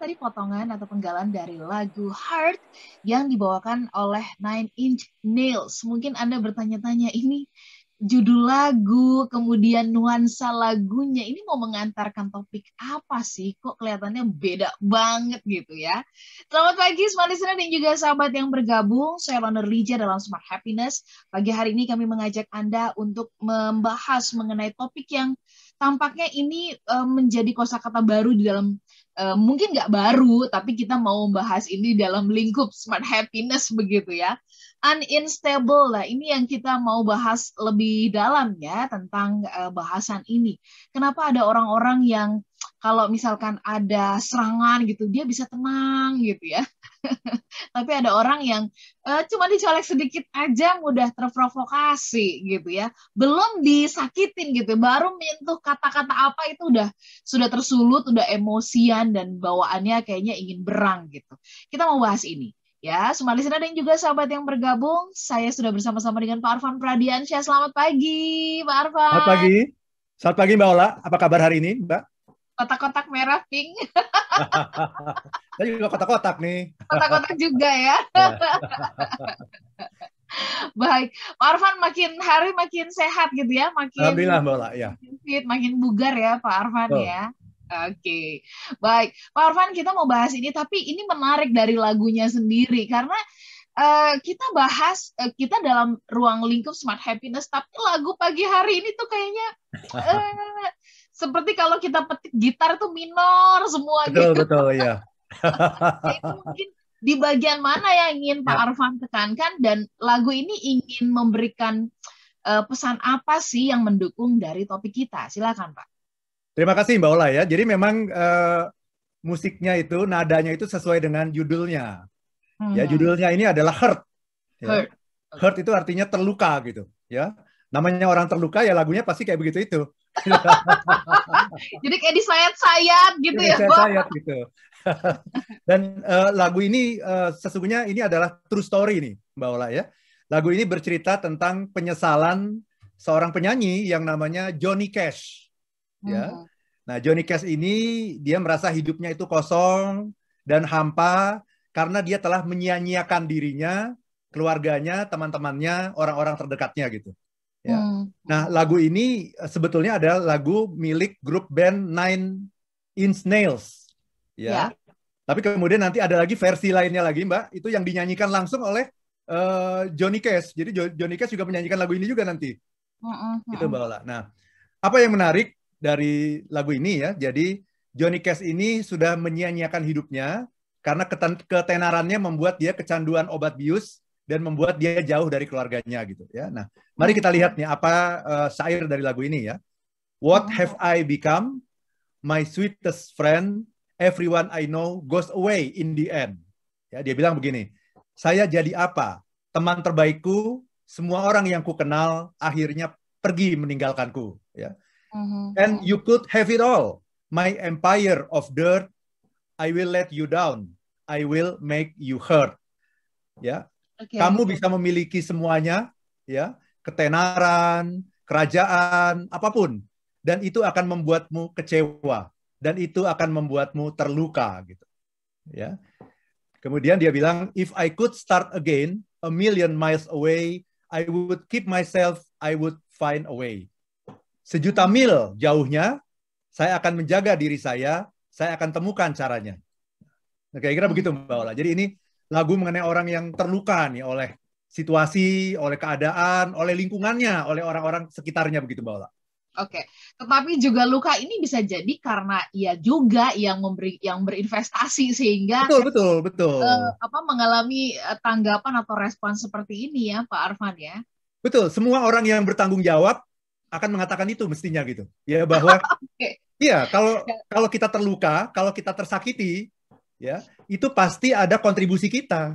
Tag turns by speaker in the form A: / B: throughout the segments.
A: tadi potongan atau penggalan dari lagu Heart yang dibawakan oleh Nine Inch Nails. Mungkin Anda bertanya-tanya, ini judul lagu, kemudian nuansa lagunya, ini mau mengantarkan topik apa sih? Kok kelihatannya beda banget gitu ya. Selamat pagi Smart Listener dan juga sahabat yang bergabung. Saya Loner Lija dalam Smart Happiness. Pagi hari ini kami mengajak Anda untuk membahas mengenai topik yang tampaknya ini uh, menjadi kosakata baru di dalam uh, mungkin nggak baru, tapi kita mau membahas ini dalam lingkup Smart Happiness begitu ya unstable lah. Ini yang kita mau bahas lebih dalam ya tentang uh, bahasan ini. Kenapa ada orang-orang yang kalau misalkan ada serangan gitu dia bisa tenang gitu ya. Tapi ada orang yang uh, cuma dicolek sedikit aja mudah terprovokasi gitu ya. Belum disakitin gitu, baru menyentuh kata-kata apa itu udah sudah tersulut, udah emosian dan bawaannya kayaknya ingin berang gitu. Kita mau bahas ini. Ya, semua listener dan juga sahabat yang bergabung, saya sudah bersama-sama dengan Pak Arfan Pradiansyah. Selamat pagi, Pak Arfan.
B: Selamat pagi. Selamat pagi, Mbak Ola. Apa kabar hari ini, Mbak?
A: Kotak-kotak merah pink.
B: Tadi juga kotak-kotak nih.
A: Kotak-kotak juga ya. Baik, Pak Arfan makin hari makin sehat gitu ya, makin
B: Alhamdulillah Mbak Ola, ya.
A: Fit, makin bugar ya Pak Arfan oh. ya. Oke, baik. Pak Arfan, kita mau bahas ini, tapi ini menarik dari lagunya sendiri karena uh, kita bahas uh, kita dalam ruang lingkup smart happiness, tapi lagu pagi hari ini tuh kayaknya uh, seperti kalau kita petik gitar itu minor semua.
B: Betul gitu. betul ya.
A: itu mungkin di bagian mana yang ingin Pak ya. Arfan tekankan dan lagu ini ingin memberikan uh, pesan apa sih yang mendukung dari topik kita? Silakan Pak.
B: Terima kasih Mbak Ola ya. Jadi memang uh, musiknya itu nadanya itu sesuai dengan judulnya. Hmm. Ya judulnya ini adalah hurt. Ya. Hurt. Hurt itu artinya terluka gitu. Ya namanya orang terluka ya lagunya pasti kayak begitu itu.
A: Jadi kayak disayat-sayat gitu ya.
B: Sayat-sayat gitu. Dan uh, lagu ini uh, sesungguhnya ini adalah true story nih Mbak Ola ya. Lagu ini bercerita tentang penyesalan seorang penyanyi yang namanya Johnny Cash ya. Hmm. Nah, Johnny Cash ini dia merasa hidupnya itu kosong dan hampa karena dia telah menyia-nyiakan dirinya, keluarganya, teman-temannya, orang-orang terdekatnya gitu. Ya. Hmm. Nah, lagu ini eh, sebetulnya adalah lagu milik grup band Nine Inch Nails. Ya. ya. Tapi kemudian nanti ada lagi versi lainnya lagi, Mbak, itu yang dinyanyikan langsung oleh uh, Johnny Cash. Jadi Johnny Cash juga menyanyikan lagu ini juga nanti. Mm -hmm. Itu Mbak Ola. Nah, apa yang menarik dari lagu ini ya. Jadi Johnny Cash ini sudah menyia-nyiakan hidupnya karena ketenarannya membuat dia kecanduan obat bius dan membuat dia jauh dari keluarganya gitu ya. Nah, mari kita lihat nih apa uh, syair dari lagu ini ya. What have I become? My sweetest friend, everyone I know goes away in the end. Ya, dia bilang begini, saya jadi apa? Teman terbaikku, semua orang yang ku kenal akhirnya pergi meninggalkanku. Ya. Mm-hmm. And you could have it all. My empire of dirt, I will let you down. I will make you hurt. Ya, okay. kamu bisa memiliki semuanya, ya, ketenaran, kerajaan, apa pun, dan itu akan membuatmu kecewa, dan itu akan membuatmu terluka, gitu. Ya. Kemudian dia bilang, if I could start again a million miles away, I would keep myself, I would find a way sejuta mil jauhnya, saya akan menjaga diri saya, saya akan temukan caranya. Nah, kira-kira begitu Mbak Ola. Jadi ini lagu mengenai orang yang terluka nih oleh situasi, oleh keadaan, oleh lingkungannya, oleh orang-orang sekitarnya begitu Mbak Ola.
A: Oke, tetapi juga luka ini bisa jadi karena ia juga yang memberi yang berinvestasi sehingga
B: betul betul betul uh,
A: apa mengalami uh, tanggapan atau respon seperti ini ya Pak Arfan ya.
B: Betul, semua orang yang bertanggung jawab akan mengatakan itu mestinya gitu. Ya bahwa okay. Iya, kalau kalau kita terluka, kalau kita tersakiti, ya, itu pasti ada kontribusi kita.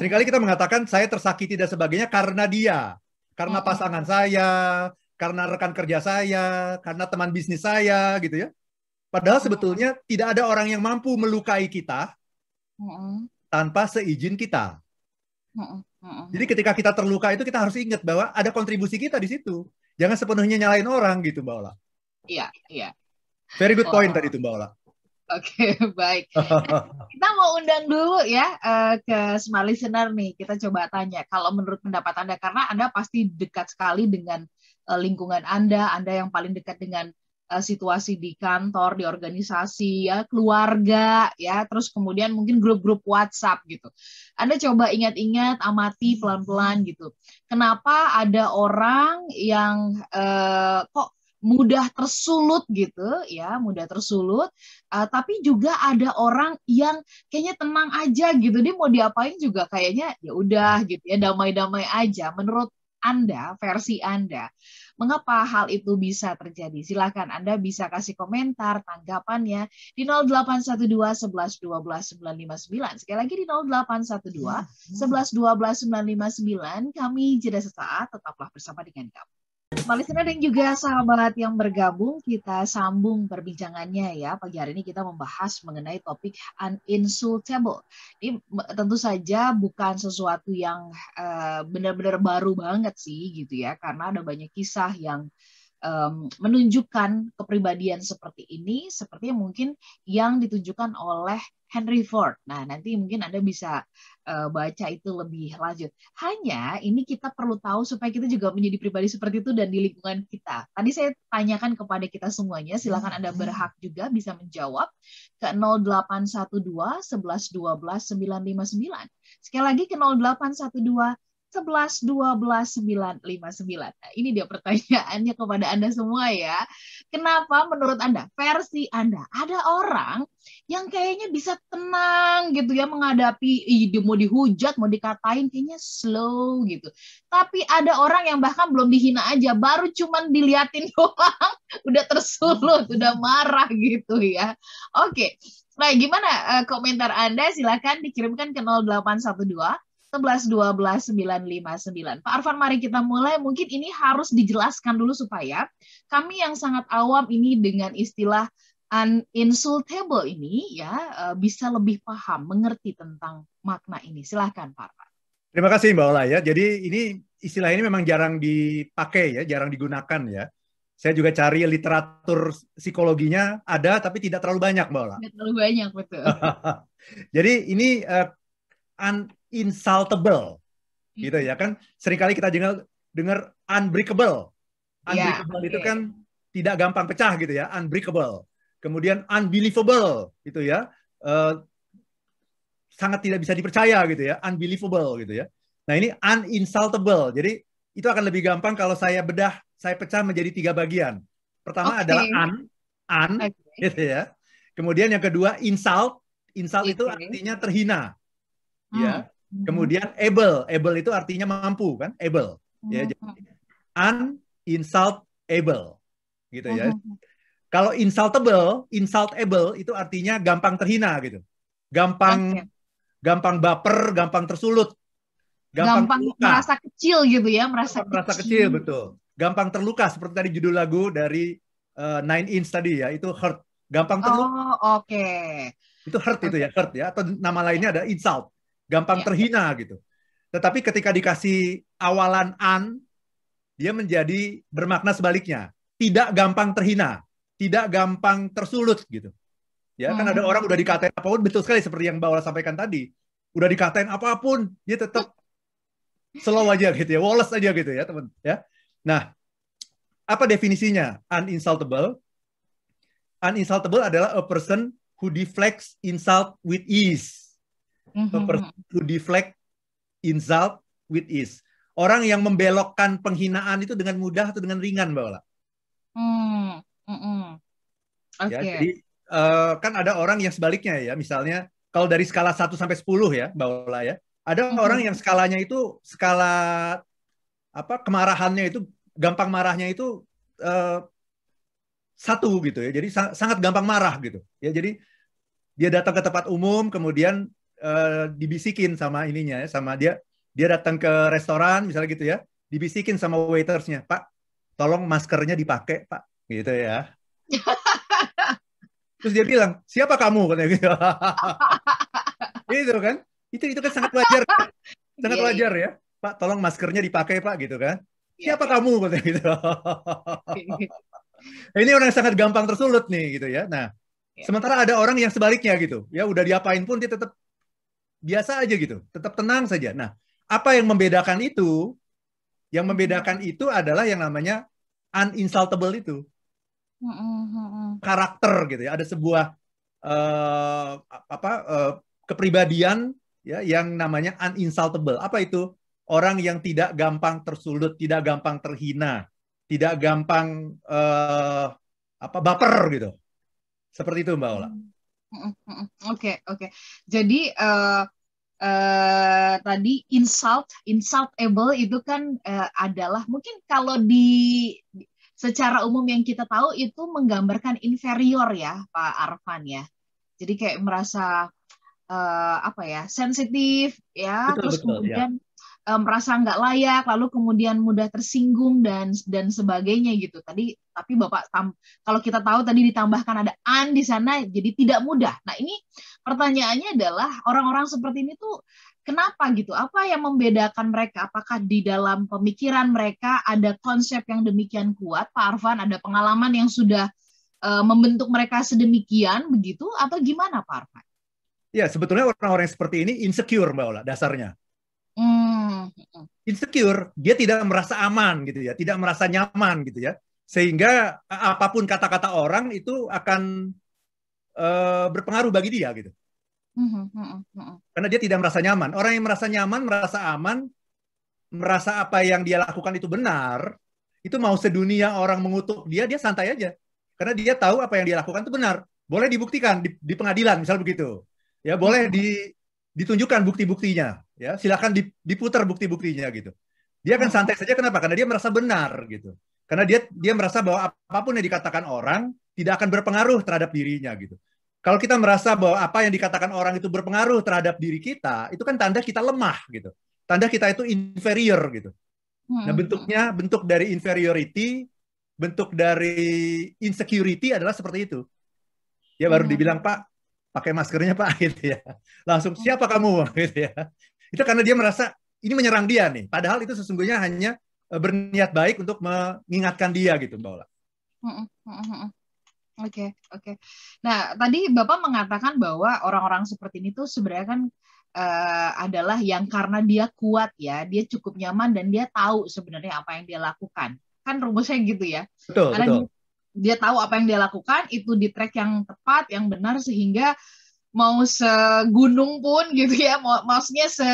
B: Seringkali kita mengatakan saya tersakiti dan sebagainya karena dia, karena pasangan saya, karena rekan kerja saya, karena teman bisnis saya, gitu ya. Padahal sebetulnya tidak ada orang yang mampu melukai kita tanpa seizin kita. Jadi ketika kita terluka itu kita harus ingat bahwa ada kontribusi kita di situ. Jangan sepenuhnya nyalain orang gitu Mbak Ola.
A: Iya, iya.
B: Very good point oh. tadi itu Mbak Ola.
A: Oke, baik. Kita mau undang dulu ya uh, ke smart listener nih. Kita coba tanya kalau menurut pendapat Anda karena Anda pasti dekat sekali dengan uh, lingkungan Anda, Anda yang paling dekat dengan uh, situasi di kantor, di organisasi, ya, keluarga, ya, terus kemudian mungkin grup-grup WhatsApp gitu. Anda coba ingat-ingat, amati pelan-pelan gitu. Kenapa ada orang yang uh, kok mudah tersulut gitu ya mudah tersulut. Uh, tapi juga ada orang yang kayaknya tenang aja gitu. Dia mau diapain juga kayaknya ya udah gitu ya damai-damai aja. Menurut anda versi Anda mengapa hal itu bisa terjadi? Silakan Anda bisa kasih komentar tanggapannya di 0812 11 12 959 sekali lagi di 0812 11 12 959 kami jeda sesaat tetaplah bersama dengan kami Malisina dan juga sahabat yang bergabung, kita sambung perbincangannya ya. Pagi hari ini kita membahas mengenai topik uninsultable. Ini tentu saja bukan sesuatu yang uh, benar-benar baru banget sih gitu ya, karena ada banyak kisah yang um, menunjukkan kepribadian seperti ini, seperti yang mungkin yang ditunjukkan oleh Henry Ford. Nah, nanti mungkin Anda bisa uh, baca itu lebih lanjut. Hanya ini kita perlu tahu supaya kita juga menjadi pribadi seperti itu dan di lingkungan kita. Tadi saya tanyakan kepada kita semuanya, silakan Anda berhak juga bisa menjawab ke 0812 11 12 959. Sekali lagi ke 0812 11 12 959. Nah, ini dia pertanyaannya kepada Anda semua ya. Kenapa menurut Anda, versi Anda, ada orang yang kayaknya bisa tenang gitu ya menghadapi ide mau dihujat, mau dikatain kayaknya slow gitu. Tapi ada orang yang bahkan belum dihina aja, baru cuman diliatin doang udah tersulut, udah marah gitu ya. Oke. Nah, gimana uh, komentar Anda? Silakan dikirimkan ke 0812 11 12 959. Pak Arfan, mari kita mulai. Mungkin ini harus dijelaskan dulu supaya kami yang sangat awam ini dengan istilah uninsultable ini ya eh, bisa lebih paham, mengerti tentang makna ini. Silahkan Pak Arfan.
B: Terima kasih Mbak Ola ya. Jadi ini istilah ini memang jarang dipakai ya, jarang digunakan ya. Saya juga cari literatur psikologinya ada tapi tidak terlalu banyak Mbak Ola.
A: Tidak terlalu banyak betul.
B: Jadi ini uh, insultable hmm. gitu ya kan sering kali kita dengar dengar unbreakable iya, unbreakable yeah, itu kan tidak gampang pecah gitu ya unbreakable kemudian unbelievable gitu ya uh, sangat tidak bisa dipercaya gitu ya unbelievable gitu ya nah ini uninsultable jadi itu akan lebih gampang kalau saya bedah saya pecah menjadi tiga bagian pertama okay. adalah un un okay. gitu ya kemudian yang kedua insult insult okay. itu artinya terhina ya hmm. Mm-hmm. Kemudian able, able itu artinya mampu kan, able. Ya, jadi mm-hmm. able, gitu ya. Mm-hmm. Kalau insultable, insultable itu artinya gampang terhina gitu. Gampang okay. gampang baper, gampang tersulut.
A: Gampang, gampang merasa kecil gitu ya, merasa
B: gampang merasa kecil betul. Gampang terluka seperti tadi judul lagu dari uh, Nine Inch tadi ya, itu hurt. Gampang terluka.
A: Oh, oke. Okay.
B: Itu hurt okay. itu ya, hurt ya atau nama lainnya ada insult gampang ya. terhina gitu. Tetapi ketika dikasih awalan an, dia menjadi bermakna sebaliknya. Tidak gampang terhina, tidak gampang tersulut gitu. Ya kan ada hmm. orang udah dikatain apa pun betul sekali seperti yang Mbak sampaikan tadi. Udah dikatain apa pun, dia tetap slow aja gitu ya, woles aja gitu ya teman. Ya. Nah, apa definisinya uninsultable? Uninsultable adalah a person who deflects insult with ease mm-hmm. to deflect insult with ease. Orang yang membelokkan penghinaan itu dengan mudah atau dengan ringan, Mbak Ola.
A: Mm, mm-hmm.
B: Okay. Ya, jadi uh, kan ada orang yang sebaliknya ya, misalnya kalau dari skala 1 sampai 10 ya, Mbak Ola ya. Ada mm-hmm. orang yang skalanya itu skala apa kemarahannya itu gampang marahnya itu uh, satu gitu ya. Jadi sangat gampang marah gitu. Ya, jadi dia datang ke tempat umum kemudian uh, dibisikin sama ininya ya, sama dia dia datang ke restoran misalnya gitu ya, dibisikin sama waitersnya, Pak, tolong maskernya dipakai, Pak, gitu ya. Terus dia bilang, siapa kamu? Katanya gitu. itu kan, itu itu kan sangat wajar, kan? sangat yeah, wajar ya, Pak, tolong maskernya dipakai, Pak, gitu kan. Iya, siapa yeah. kamu? Katanya gitu. ini orang yang sangat gampang tersulut nih, gitu ya. Nah,
A: Ya.
B: Sementara ada orang yang sebaliknya gitu, ya udah diapain pun dia tetap biasa aja gitu, tetap tenang saja. Nah, apa yang membedakan itu? Yang membedakan itu adalah yang namanya uninsultable itu karakter gitu ya. Ada sebuah uh, apa uh, kepribadian ya yang namanya uninsultable. Apa itu? Orang yang tidak gampang tersulut, tidak gampang terhina, tidak gampang uh, apa baper gitu. Seperti itu Mbak Ola.
A: Oke, okay, oke. Okay. Jadi uh, uh, tadi insult, insultable itu kan uh, adalah mungkin kalau di secara umum yang kita tahu itu menggambarkan inferior ya Pak Arfan ya. Jadi kayak merasa uh, apa ya sensitif ya, betul, terus betul, kemudian ya. Merasa nggak layak, lalu kemudian mudah tersinggung dan dan sebagainya gitu. Tadi tapi bapak tam, kalau kita tahu tadi ditambahkan ada an di sana, jadi tidak mudah. Nah ini pertanyaannya adalah orang-orang seperti ini tuh Kenapa gitu? Apa yang membedakan mereka? Apakah di dalam pemikiran mereka ada konsep yang demikian kuat, Pak Arfan? Ada pengalaman yang sudah uh, membentuk mereka sedemikian begitu, atau gimana, Pak Arfan?
B: Ya, sebetulnya orang-orang seperti ini insecure, Mbak Ola, dasarnya. Insecure, dia tidak merasa aman gitu ya, tidak merasa nyaman gitu ya, sehingga apa pun kata-kata orang itu akan uh, berpengaruh bagi dia gitu. Hmm, hmm, hmm, Karena dia tidak merasa nyaman. Orang yang merasa nyaman, merasa aman, merasa apa yang dia lakukan itu benar, itu mau sedunia orang mengutuk dia, dia santai aja. Karena dia tahu apa yang dia lakukan itu benar. Boleh dibuktikan di, di pengadilan, misal begitu. Ya, boleh di, ditunjukkan bukti-buktinya. Ya, silakan diputar bukti-buktinya gitu. Dia akan santai saja kenapa? Karena dia merasa benar gitu. Karena dia dia merasa bahwa apa pun yang dikatakan orang tidak akan berpengaruh terhadap dirinya gitu. Kalau kita merasa bahwa apa yang dikatakan orang itu berpengaruh terhadap diri kita, itu kan tanda kita lemah gitu. Tanda kita itu inferior gitu. Nah, hmm. bentuknya bentuk dari inferiority, bentuk dari insecurity adalah seperti itu. Ya baru hmm. dibilang, "Pak, pakai maskernya, Pak." gitu ya. Langsung, "Siapa kamu?" gitu ya. Itu karena dia merasa ini menyerang dia nih. Padahal itu sesungguhnya hanya eh, berniat baik untuk mengingatkan dia gitu, Mbak Ola.
A: Oke, okay, oke. Okay. Nah, tadi Bapak mengatakan bahwa orang-orang seperti ini tuh sebenarnya kan uh, adalah yang karena dia kuat ya, dia cukup nyaman dan dia tahu sebenarnya apa yang dia lakukan. Kan rumusnya gitu ya.
B: Betul,
A: karena
B: betul.
A: Dia, dia tahu apa yang dia lakukan itu di track yang tepat, yang benar sehingga mau segunung pun gitu ya, mau maksudnya se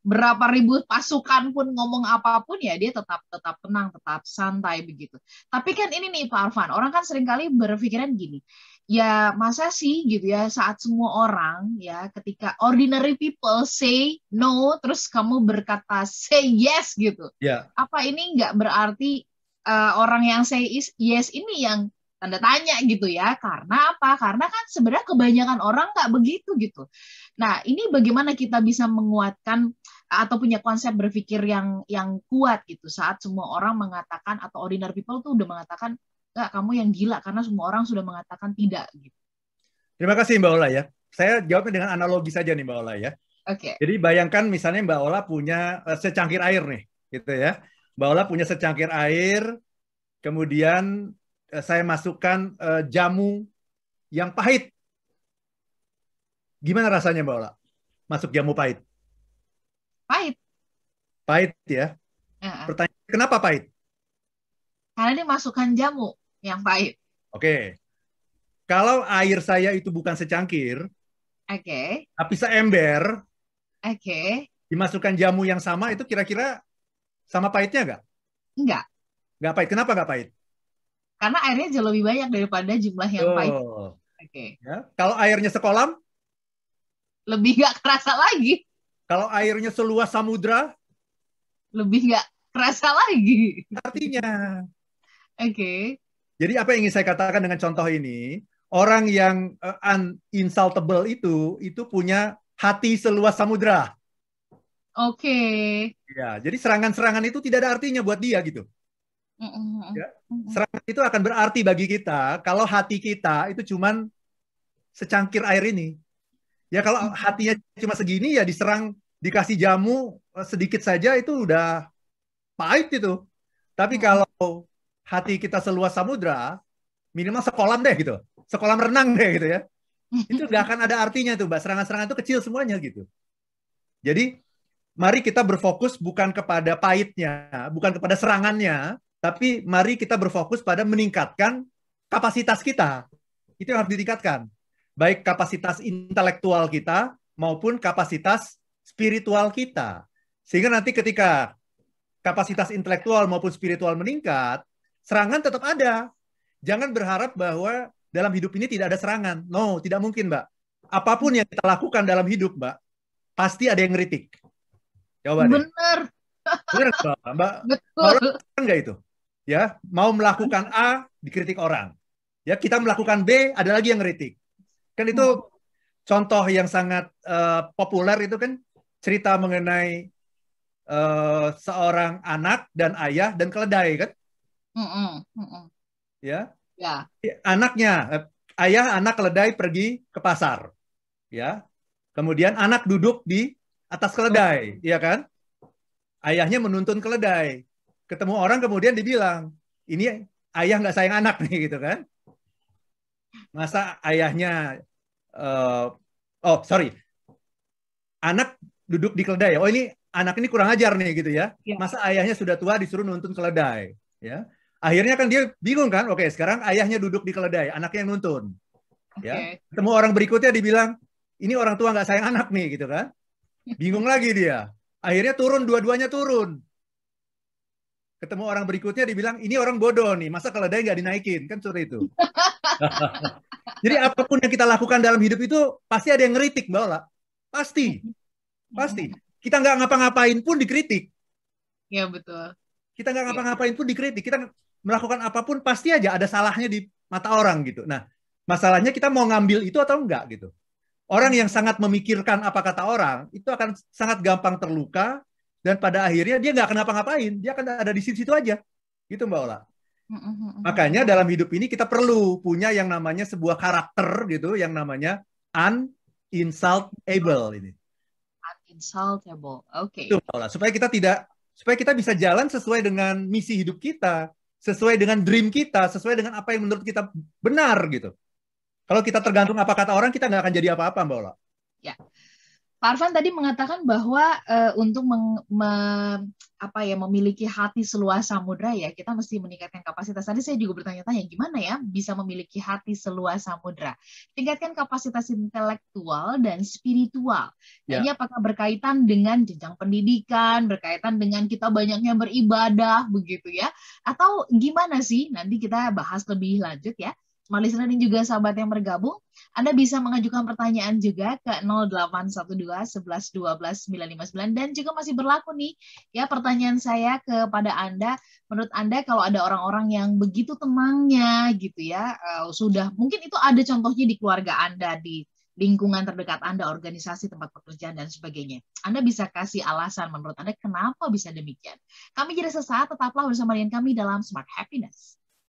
A: berapa ribu pasukan pun ngomong apa pun ya dia tetap tetap tenang, tetap santai begitu. Tapi kan ini nih Pak Arfan, orang kan sering kali berpikiran gini, ya masa sih gitu ya saat semua orang ya ketika ordinary people say no terus kamu berkata say yes gitu.
B: Yeah.
A: Apa ini nggak berarti uh, orang yang say yes ini yang tanda tanya gitu ya karena apa? Karena kan sebenarnya kebanyakan orang nggak begitu gitu. Nah ini bagaimana kita bisa menguatkan atau punya konsep berpikir yang yang kuat gitu saat semua orang mengatakan atau ordinary people tuh udah mengatakan nggak kamu yang gila karena semua orang sudah mengatakan tidak gitu.
B: Terima kasih mbak Ola ya. Saya jawabnya dengan analogi saja nih mbak Ola ya.
A: Oke. Okay.
B: jadi bayangkan misalnya mbak Ola punya uh, secangkir air nih gitu ya. Mbak Ola punya secangkir air kemudian Eh, saya masukkan uh, jamu yang pahit. Gimana rasanya Mbak Ola? Masuk jamu pahit?
A: Pahit.
B: Pahit ya. Uh-uh. Pertanyaan kenapa pahit?
A: Karena dia masukkan jamu yang pahit.
B: Oke. Kalau air saya itu bukan secangkir,
A: oke. Okay.
B: Tapi seember,
A: oke. Okay.
B: Dimasukkan jamu yang sama itu kira-kira sama pahitnya nggak?
A: Enggak.
B: Nggak pahit. Kenapa nggak pahit?
A: Karena airnya jauh lebih banyak daripada jumlah yang oh. pahit. Oke.
B: Okay. Ya. Kalau airnya sekolam?
A: Lebih nggak kerasa lagi.
B: Kalau airnya seluas samudra?
A: Lebih nggak kerasa lagi.
B: Artinya.
A: Oke. Okay.
B: Jadi apa yang ingin saya katakan dengan contoh ini? Orang yang uh, uninsultable itu itu punya hati seluas samudra.
A: Oke.
B: Okay. Ya, jadi serangan-serangan itu tidak ada artinya buat dia gitu. Ya. Serangan itu akan berarti bagi kita kalau hati kita itu cuman secangkir air ini. Ya kalau hatinya cuma segini ya diserang dikasih jamu eh, sedikit saja itu udah pahit itu. Tapi kalau hati kita seluas samudra, minimal sekolam deh gitu. sekolah renang deh gitu ya. Itu nggak akan ada artinya tuh, Mbak. Serangan-serangan itu kecil semuanya gitu. Jadi mari kita berfokus bukan kepada pahitnya, bukan kepada serangannya, tapi mari kita berfokus pada meningkatkan kapasitas kita. Itu yang harus ditingkatkan. Baik kapasitas intelektual kita maupun kapasitas spiritual kita. Sehingga nanti ketika kapasitas intelektual maupun spiritual meningkat, serangan tetap ada. Jangan berharap bahwa dalam hidup ini tidak ada serangan. No, tidak mungkin, Mbak. Apa pun yang kita lakukan dalam hidup, Mbak, pasti ada yang ngeritik.
A: Jawabannya. Benar.
B: Benar, Mbak? Mbak Betul. enggak itu? Ya, mau melakukan A dikritik orang. Ya, kita melakukan B ada lagi yang ngeritik. Kan itu hmm. contoh yang sangat uh, populer itu kan cerita mengenai uh, seorang anak dan ayah dan keledai kan? Mm -mm. Mm -mm. Ya. Ya. Anaknya, eh, ayah anak keledai pergi ke pasar. Ya. Kemudian anak duduk di atas keledai, ya kan? Ayahnya menuntun keledai. Ketemu orang kemudian dibilang, ini ayah nggak sayang anak nih gitu kan? Masa ayahnya, uh, oh sorry, anak duduk di keledai. Oh ini anak ini kurang ajar nih gitu ya. ya. Masa ayahnya sudah tua disuruh nuntun keledai, ya. Akhirnya kan dia bingung kan, oke sekarang ayahnya duduk di keledai, anaknya yang nuntun. Okay. Ya. Ketemu orang berikutnya dibilang, ini orang tua nggak sayang anak nih gitu kan. Bingung lagi dia. Akhirnya turun, dua-duanya turun. Ketemu orang berikutnya dibilang, ini orang bodoh nih, masa keledai nggak dinaikin? Kan seperti itu. Jadi apa pun yang kita lakukan dalam hidup itu, pasti ada yang ngeritik, Mbak Ola. Pasti. Pasti. Kita nggak ngapa-ngapain pun dikritik.
A: Ya, betul.
B: Kita nggak ngapa-ngapain pun dikritik. Kita melakukan apa pun pasti aja ada salahnya di mata orang gitu. Nah, masalahnya kita mau ngambil itu atau enggak gitu. Orang yang sangat memikirkan apa kata orang itu akan sangat gampang terluka dan pada akhirnya dia nggak kenapa ngapain, dia akan ada di situ-situ aja. Gitu Mbak Ola. Makanya dalam hidup ini kita perlu punya yang namanya sebuah karakter gitu, yang namanya uninsultable ini.
A: Uninsultable, oke. Okay.
B: Itu, supaya kita tidak, supaya kita bisa jalan sesuai dengan misi hidup kita sesuai dengan dream kita, sesuai dengan apa yang menurut kita benar gitu. Kalau kita tergantung apa kata orang, kita nggak akan jadi apa-apa, Mbak Ola.
A: Ya. Pak Arfan tadi mengatakan bahwa uh, untuk meng, me, apa ya memiliki hati seluas samudra ya kita mesti meningkatkan kapasitas. Tadi saya juga bertanya-tanya gimana ya bisa memiliki hati seluas samudra. Tingkatkan kapasitas intelektual dan spiritual. Ya. Ini apakah berkaitan dengan jenjang pendidikan, berkaitan dengan kita banyaknya beribadah begitu ya? Atau gimana sih? Nanti kita bahas lebih lanjut ya. Dan juga sahabat yang bergabung, Anda bisa mengajukan pertanyaan juga ke 0812 11 12 959 dan juga masih berlaku nih ya pertanyaan saya kepada Anda. Menurut Anda kalau ada orang-orang yang begitu tenangnya gitu ya, uh, sudah mungkin itu ada contohnya di keluarga Anda di lingkungan terdekat Anda, organisasi, tempat pekerjaan, dan sebagainya. Anda bisa kasih alasan menurut Anda kenapa bisa demikian. Kami jadi sesaat, tetaplah bersama dengan kami dalam Smart Happiness.